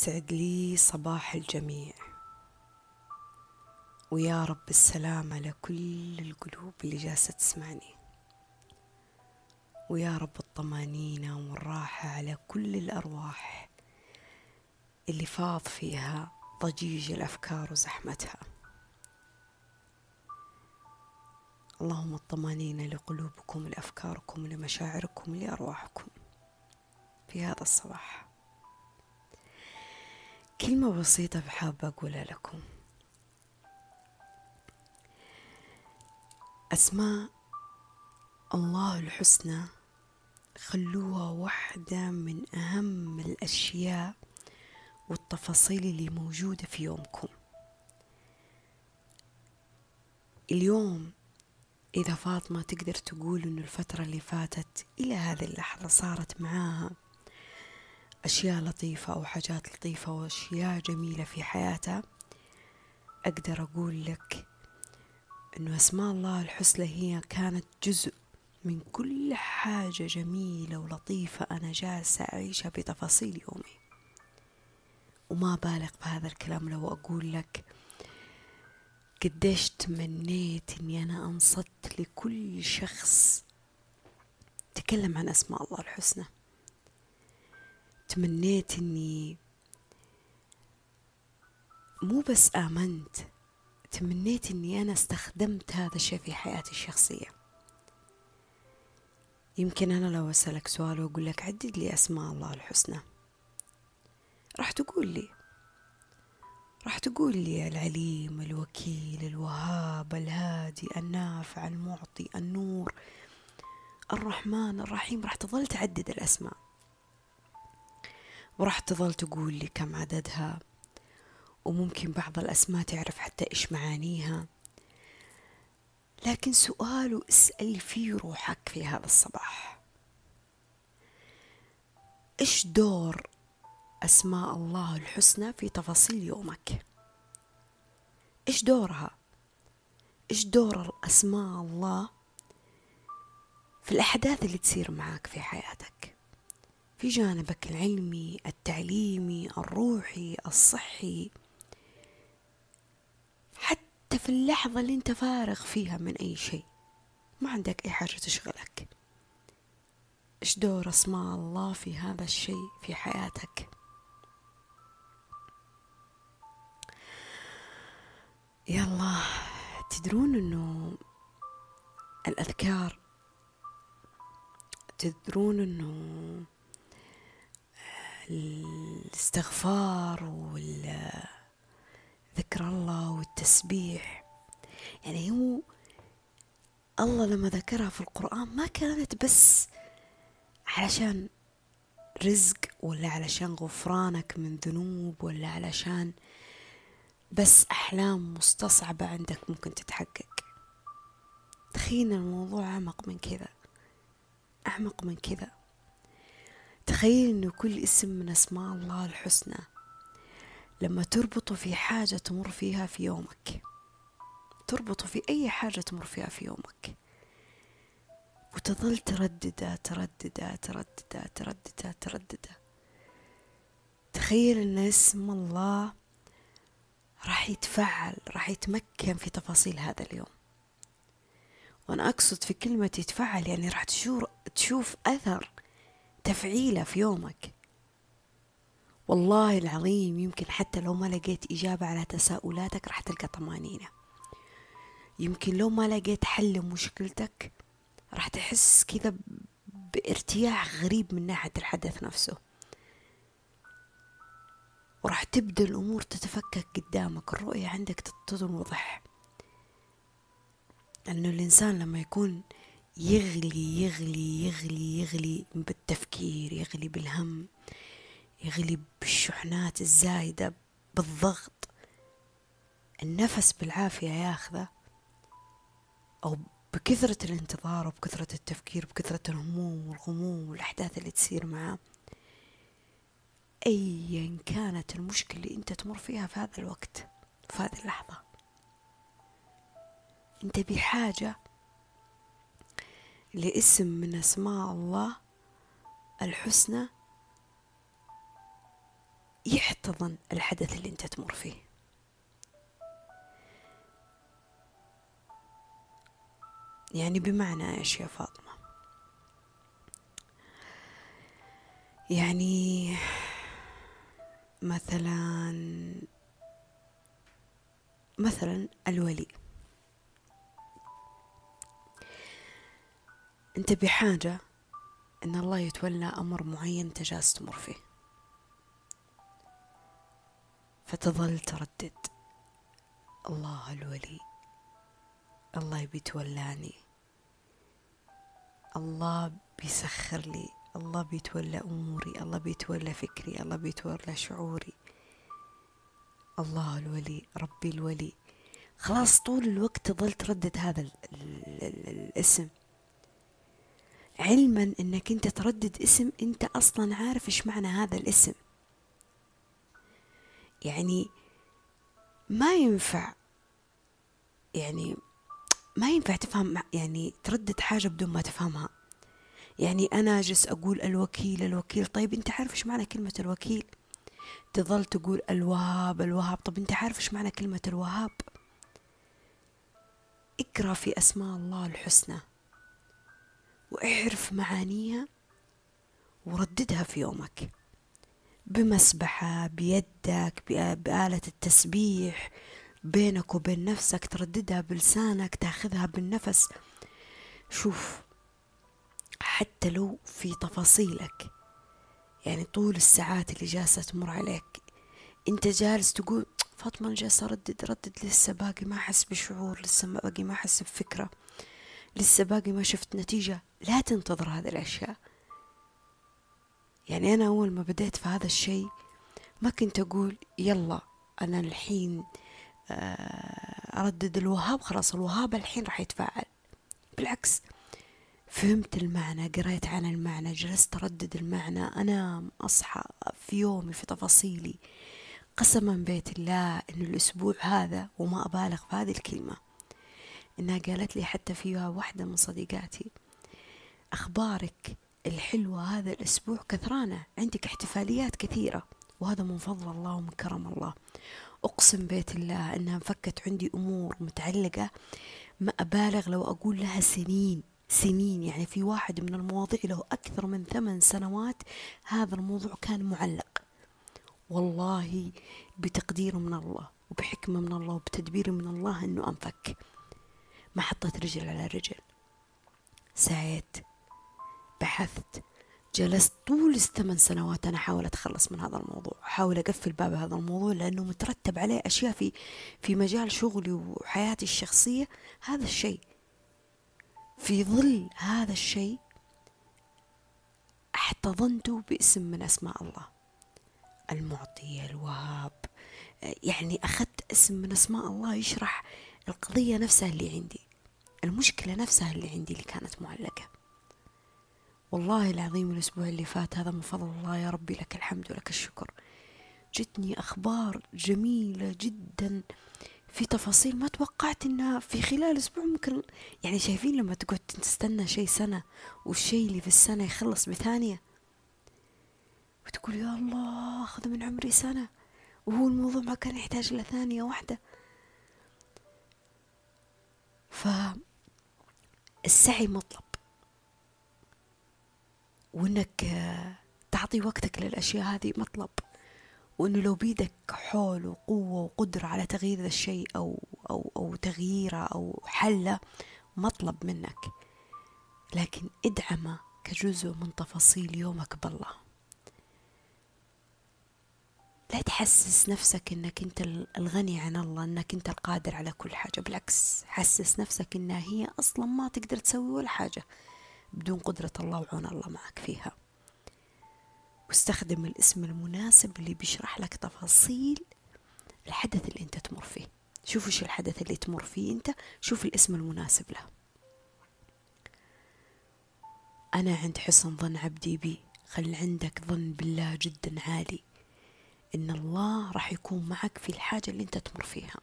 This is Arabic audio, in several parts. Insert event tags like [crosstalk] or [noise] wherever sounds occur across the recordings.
سعد لي صباح الجميع. ويا رب السلام على كل القلوب اللي جالسة تسمعني. ويا رب الطمانينة والراحة على كل الأرواح اللي فاض فيها ضجيج الأفكار وزحمتها. اللهم الطمانينة لقلوبكم لأفكاركم لمشاعركم لأرواحكم في هذا الصباح. كلمة بسيطة بحابة أقولها لكم. أسماء الله الحسنى خلوها واحدة من أهم الأشياء والتفاصيل اللي موجودة في يومكم. اليوم إذا فاطمة تقدر تقول إنه الفترة اللي فاتت إلى هذه اللحظة صارت معاها أشياء لطيفة أو حاجات لطيفة وأشياء جميلة في حياتها أقدر أقول لك أنه أسماء الله الحسنى هي كانت جزء من كل حاجة جميلة ولطيفة أنا جالسة أعيشها بتفاصيل يومي. وما بالغ بهذا الكلام لو أقول لك قديش تمنيت إني أنا أنصت لكل شخص تكلم عن أسماء الله الحسنى. تمنيت إني مو بس آمنت تمنيت إني أنا استخدمت هذا الشيء في حياتي الشخصية. يمكن أنا لو أسألك سؤال وأقول لك عدد لي أسماء الله الحسنى. راح تقول لي راح تقول لي العليم الوكيل الوهاب الهادي النافع المعطي النور الرحمن الرحيم. راح تظل تعدد الأسماء. وراح تظل تقول لي كم عددها وممكن بعض الأسماء تعرف حتى إيش معانيها. لكن سؤال اسأل فيه روحك في هذا الصباح. إيش دور أسماء الله الحسنى في تفاصيل يومك؟ إيش دورها؟ إيش دور أسماء الله في الأحداث اللي تصير معك في حياتك؟ في جانبك العلمي التعليمي الروحي الصحي. حتى في اللحظة اللي انت فارغ فيها من أي شيء ما عندك أي حاجة تشغلك. إيش دور أسماء الله في هذا الشيء في حياتك؟ يلا تدرون إنه الأذكار تدرون إنه الاستغفار والذكر الله والتسبيح. يعني هو الله لما ذكرها في القرآن ما كانت بس علشان رزق ولا علشان غفرانك من ذنوب ولا علشان بس أحلام مستصعبة عندك ممكن تتحقق. تخيل الموضوع أعمق من كذا أعمق من كذا. تخيل إنه كل اسم من أسماء الله الحسنى لما تربطه في حاجة تمر فيها في يومك. تربطه في أي حاجة تمر فيها في يومك. وتظل ترددها ترددها ترددها ترددها ترددها تخيل أن اسم الله راح يتفعل راح يتمكن في تفاصيل هذا اليوم. وأنا أقصد في كلمة يتفعل يعني راح تشوف أثر تفعيلة في يومك. والله العظيم يمكن حتى لو ما لقيت إجابة على تساؤلاتك راح تلقى طمانينة. يمكن لو ما لقيت حل لمشكلتك راح تحس كذا بارتياح غريب من ناحية الحدث نفسه. وراح تبدأ الأمور تتفكك قدامك الرؤية عندك تنوضح لأنه الإنسان لما يكون يغلي يغلي يغلي يغلي بالتفكير يغلي بالهم يغلي بالشحنات الزايدة بالضغط. النفس بالعافية ياخذه أو بكثرة الانتظار وبكثرة التفكير بكثرة الهموم والغموم والأحداث اللي تصير معاه. أيا كانت المشكلة اللي أنت تمر فيها في هذا الوقت في هذه اللحظة. أنت بحاجة لاسم من أسماء الله الحسنى يحتضن الحدث اللي أنت تمر فيه. يعني بمعنى إيش يا فاطمة يعني مثلا مثلا الولي. أنت بحاجة إن الله يتولى أمر معين أنت جالس تمر فيه. فتظل تردد. الله الولي. الله بيتولاني. الله بيسخر لي. الله بيتولى أموري. الله بيتولى فكري. الله بيتولى شعوري. الله الولي. ربي الولي. خلاص طول الوقت تظل تردد هذا ال ال ال الاسم. علما إنك أنت تردد اسم أنت أصلا عارف إيش معنى هذا الاسم. يعني ما ينفع يعني ما ينفع تفهم يعني تردد حاجة بدون ما تفهمها. يعني أنا أجلس أقول الوكيل الوكيل طيب أنت عارف إيش معنى كلمة الوكيل؟ تظل تقول الوهاب الوهاب طب أنت عارف إيش معنى كلمة الوهاب؟ اقرأ في أسماء الله الحسنى. واعرف معانيها ورددها في يومك. بمسبحة بيدك بآلة التسبيح بينك وبين نفسك ترددها بلسانك تاخذها بالنفس. شوف حتى لو في تفاصيلك يعني طول الساعات اللي جالسة تمر عليك انت جالس تقول فاطمة أنا جالسة أردد ردد لسه باقي ما أحس بشعور لسه ما باقي ما أحس بفكرة. لسه باقي ما شفت نتيجة. لا تنتظر هذه الأشياء. يعني أنا أول ما بديت في هذا الشيء ما كنت أقول يلا أنا الحين آه، أردد الوهاب خلاص الوهاب الحين راح يتفاعل. بالعكس فهمت المعنى قريت عن المعنى جلست أردد المعنى أنام أصحى في يومي في تفاصيلي. قسما بيت الله إن الأسبوع هذا وما أبالغ في هذه الكلمة. إنها قالت لي حتى فيها واحدة من صديقاتي أخبارك الحلوة هذا الأسبوع كثرانة عندك احتفاليات كثيرة. وهذا من فضل الله ومن كرم الله. أقسم بيت الله أنها انفكت عندي أمور متعلقة ما أبالغ لو أقول لها سنين سنين. يعني في واحد من المواضيع له أكثر من ثمان سنوات هذا الموضوع كان معلق. والله بتقدير من الله وبحكمة من الله وبتدبير من الله أنه أنفك. ما حطيت رجل على رجل. سعيت بحثت جلست طول الثمان سنوات أنا أحاول أتخلص من هذا الموضوع أحاول أقفل باب هذا الموضوع لأنه مترتب عليه أشياء في في مجال شغلي وحياتي الشخصية. هذا الشيء في ظل هذا الشيء احتضنت باسم من أسماء الله. المعطي الوهاب يعني أخذت اسم من أسماء الله يشرح القضية نفسها اللي عندي المشكلة نفسها اللي عندي اللي كانت معلقة. والله العظيم الأسبوع اللي فات هذا من فضل الله يا ربي لك الحمد ولك الشكر. جتني أخبار جميلة جدا في تفاصيل ما توقعت إنها في خلال أسبوع ممكن يعني شايفين لما تقعد تستنى شيء سنة والشيء اللي في السنة يخلص بثانية. وتقول يا الله أخذ من عمري سنة وهو الموضوع ما كان يحتاج إلى ثانية واحدة. فالسعي مطلب. وإنك تعطي وقتك للأشياء هذه مطلب. وإنه لو بيدك حول وقوة وقدرة على تغيير الشيء أو أو أو تغييرة أو حلة مطلب منك. لكن ادعمه كجزء من تفاصيل يومك بالله. لا تحسس نفسك إنك أنت الغني عن الله إنك أنت القادر على كل حاجة بالعكس حسس نفسك إنها هي أصلا ما تقدر تسوي ولا حاجة بدون قدرة الله وعون الله معك فيها. واستخدم الاسم المناسب اللي بيشرح لك تفاصيل الحدث اللي أنت تمر فيه. شوف إيش الحدث اللي تمر فيه أنت شوف الاسم المناسب له. أنا عند حسن ظن عبدي بي خل عندك ظن بالله جدا عالي. إن الله راح يكون معك في الحاجة اللي أنت تمر فيها.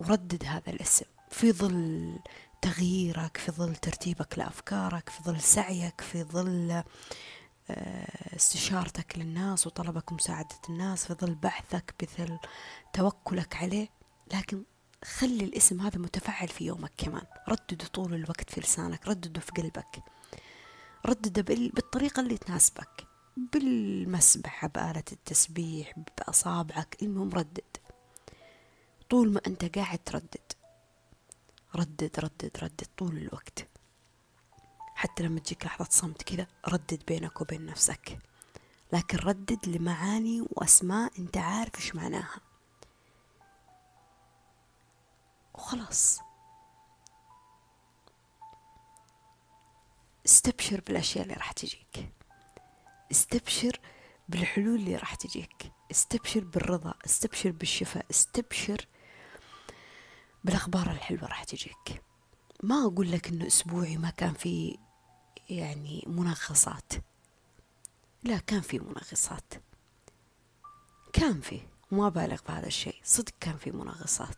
وردد هذا الاسم. في ظل تغييرك في ظل ترتيبك لأفكارك في ظل سعيك في ظل آه، استشارتك للناس وطلبك مساعدة الناس في ظل بحثك بثل توكلك عليه. لكن خلي الاسم هذا متفعل في يومك كمان. ردده طول الوقت في لسانك ردده في قلبك. ردده بالطريقة اللي تناسبك. بالمسبح بآلة التسبيح بأصابعك المهم ردد. طول ما أنت قاعد تردد. ردد ردد ردد طول الوقت. حتى لما تجيك لحظة صمت كذا ردد بينك وبين نفسك. لكن ردد لمعاني وأسماء أنت عارف إيش معناها. وخلاص. استبشر بالأشياء اللي راح تجيك. استبشر بالحلول اللي راح تجيك. استبشر بالرضا استبشر بالشفاء استبشر بالأخبار الحلوة راح تجيك. ما أقول لك إنه أسبوعي ما كان فيه يعني منغصات. لا كان في منغصات. كان في. وما بالغ بهذا الشيء. صدق كان في منغصات.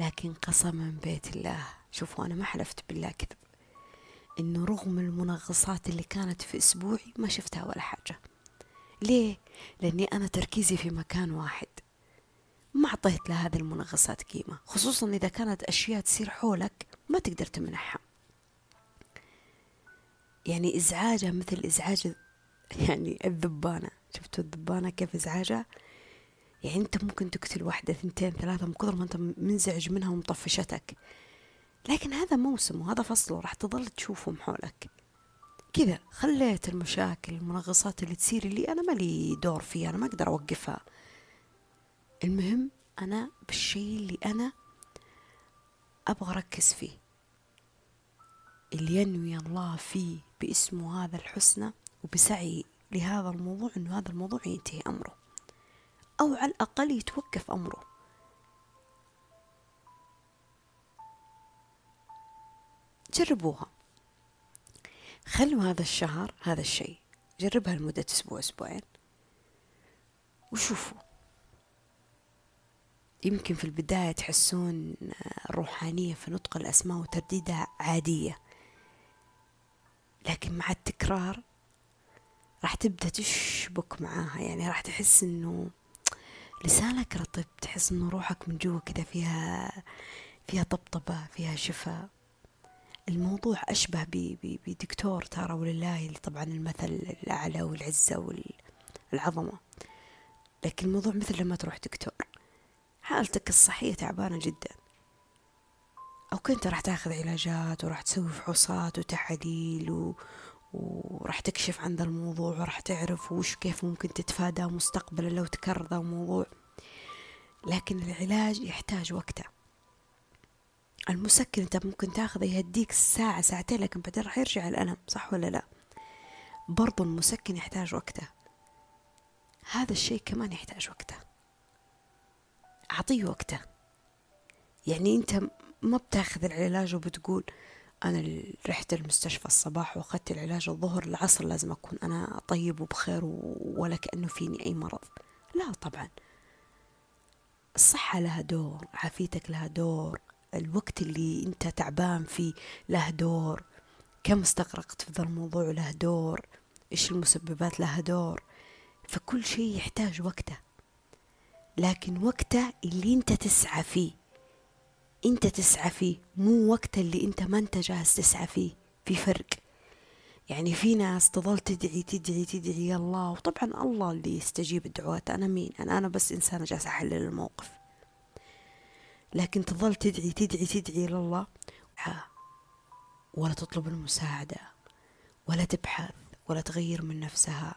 لكن قسما بيت الله شوفوا أنا ما حلفت بالله كذب. إنه رغم المنغصات اللي كانت في أسبوعي ما شفتها ولا حاجة. ليه؟ لأني أنا تركيزي في مكان واحد. ما أعطيت لهذه المنغصات قيمة خصوصا إذا كانت أشياء تصير حولك ما تقدر تمنحها. يعني إزعاجها مثل إزعاج [laughs] يعني الذبانة. شفتوا الذبانة كيف إزعاجها يعني أنت ممكن تقتل واحدة ثنتين ثلاثة من كثر ما أنت منزعج منها ومطفشتك. لكن هذا موسم وهذا فصله راح تظل تشوفهم حولك. كذا خليت المشاكل المنغصات اللي تصير اللي أنا مالي دور فيها أنا ما أقدر أوقفها. المهم أنا بالشيء اللي أنا أبغى أركز فيه. اللي ينوي الله فيه باسمه هذا الحسنى وبسعي لهذا الموضوع إنه هذا الموضوع ينتهي أمره. أو على الأقل يتوقف أمره. جربوها. خلوا هذا الشهر هذا الشيء جربها لمدة أسبوع أسبوعين. وشوفوا. يمكن في البداية تحسون الروحانية في نطق الأسماء وترديدها عادية. لكن مع التكرار راح تبدأ تشبك معاها. يعني راح تحس إنه لسانك رطب تحس إنه روحك من جوا كذا فيها فيها طبطبة فيها شفاء الموضوع أشبه بدكتور ترى ولله طبعا المثل الأعلى والعزة والعظمة. لكن الموضوع مثل لما تروح دكتور. حالتك الصحية تعبانة جدا. أو كنت راح تاخذ علاجات وراح تسوي فحوصات وتحاليل و... وراح تكشف عن ذا الموضوع وراح تعرف وش كيف ممكن تتفادى مستقبلا لو تكرر ذا الموضوع. لكن العلاج يحتاج وقته. المسكن انت ممكن تاخذه يهديك ساعة ساعتين لكن بعدين راح يرجع الألم صح ولا لا؟ برضو المسكن يحتاج وقته. هذا الشيء كمان يحتاج وقته. أعطيه وقته. يعني أنت ما بتاخذ العلاج وبتقول أنا رحت المستشفى الصباح وأخذت العلاج الظهر العصر لازم أكون أنا طيب وبخير ولا كأنه فيني أي مرض. لا طبعا. الصحة لها دور عافيتك لها دور. الوقت اللي أنت تعبان فيه له دور؟ كم استغرقت في ذا الموضوع له دور؟ إيش المسببات لها دور؟ فكل شيء يحتاج وقته. لكن وقته اللي أنت تسعى فيه انت تسعى فيه مو وقت اللي انت ما انت جاهز تسعى فيه في فرق. يعني في ناس تظل تدعي تدعي تدعي الله وطبعا الله اللي يستجيب الدعوات أنا مين؟ أنا أنا بس إنسانة جالسة أحلل الموقف. لكن تظل تدعي تدعي تدعي لله ولا تطلب المساعدة ولا تبحث ولا تغير من نفسها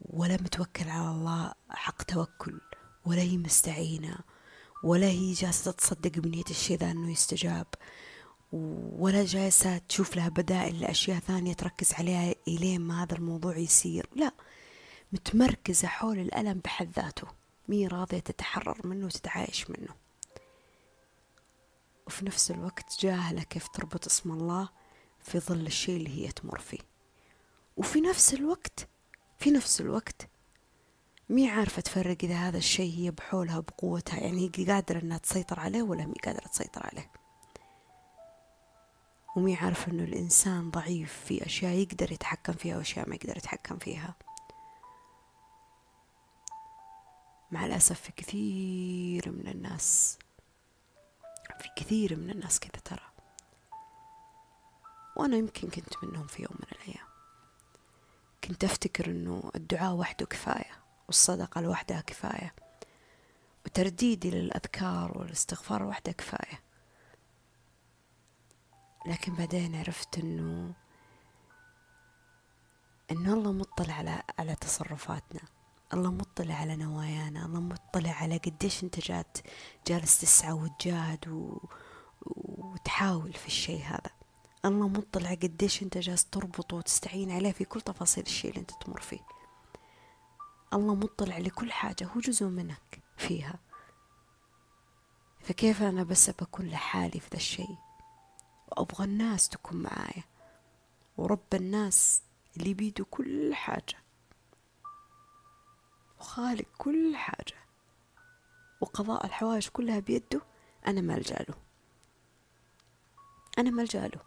ولا متوكل على الله حق توكل ولا هي مستعينة ولا هي جالسة تصدق بنية الشيء ذا أنه يستجاب ولا جالسة تشوف لها بدائل لأشياء ثانية تركز عليها إلين ما هذا الموضوع يصير. لا متمركزة حول الألم بحد ذاته. مي راضية تتحرر منه وتتعايش منه. وفي نفس الوقت جاهلة كيف تربط اسم الله في ظل الشيء اللي هي تمر فيه. وفي نفس الوقت في نفس الوقت مي عارفة تفرق إذا هذا الشيء هي بحولها بقوتها يعني هي قادرة إنها تسيطر عليه ولا مي قادرة تسيطر عليه. ومي عارف إنه الإنسان ضعيف في أشياء يقدر يتحكم فيها وأشياء ما يقدر يتحكم فيها. مع الأسف في كثير من الناس في كثير من الناس كذا ترى. وأنا يمكن كنت منهم في يوم من الأيام. كنت أفتكر إنه الدعاء وحده كفاية والصدقة لوحدها كفاية وترديدي للأذكار والاستغفار وحده كفاية. لكن بعدين عرفت إنه إنه الله مطلع على على تصرفاتنا. الله مطلع على نوايانا الله مطلع على قديش انت جات جالس تسعى وتجاهد و... وتحاول في الشيء هذا. الله مطلع قديش انت جالس تربط وتستعين عليه في كل تفاصيل الشيء اللي انت تمر فيه. الله مطلع لكل حاجة هو جزء منك فيها. فكيف أنا بس بكون لحالي في ذا الشيء؟ وأبغى الناس تكون معايا. ورب الناس اللي بيده كل حاجة. وخالق كل حاجة. وقضاء الحوائج كلها بيده أنا ما ألجأ له أنا ما ألجأ له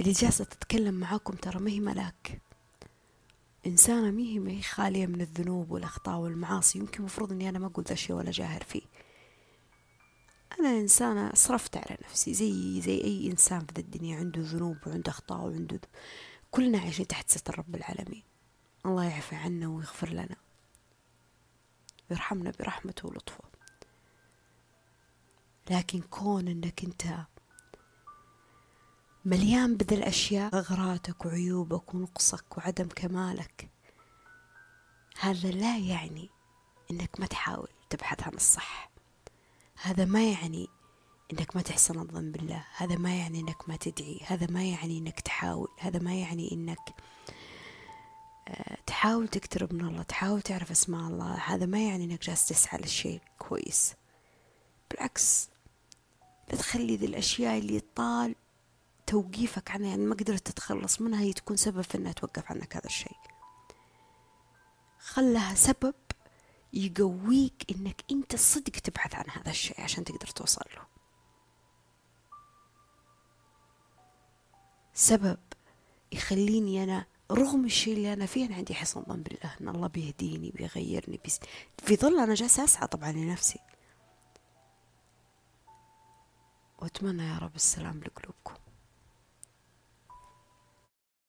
اللي جالسة تتكلم معاكم ترى ما هي ملاك. إنسانة ما هي خالية من الذنوب والأخطاء والمعاصي. يمكن مفروض إني أنا ما أقول ذا الشيء ولا جاهر فيه. أنا إنسانة صرفت على نفسي زي زي أي إنسان في الدنيا. عنده ذنوب وعنده أخطاء وعنده كلنا عايشين تحت ستر رب العالمين. الله يعفى عنا ويغفر لنا. ويرحمنا برحمته ولطفه. لكن كون انك انت مليان بذا الأشياء غغراتك وعيوبك ونقصك وعدم كمالك هذا لا يعني إنك ما تحاول تبحث عن الصح. هذا ما يعني إنك ما تحسن الظن بالله. هذا ما يعني إنك ما تدعي. هذا ما يعني إنك تحاول. هذا ما يعني إنك تحاول تقترب من الله تحاول تعرف أسماء الله. هذا ما يعني إنك جالس تسعى للشيء كويس. بالعكس لا تخلي ذي الأشياء اللي طال توقيفك عنها. يعني ما قدرت تتخلص منها هي تكون سبب في إنها توقف عنك هذا الشيء. خلها سبب يقويك إنك أنت صدق تبحث عن هذا الشيء عشان تقدر توصل له. سبب يخليني أنا رغم الشيء اللي أنا فيه أنا عندي حسن ظن بالله أن الله بيهديني بيغيرني بيس في ظل أنا جالسة أسعى طبعا لنفسي. وأتمنى يا رب السلام لقلوبكم.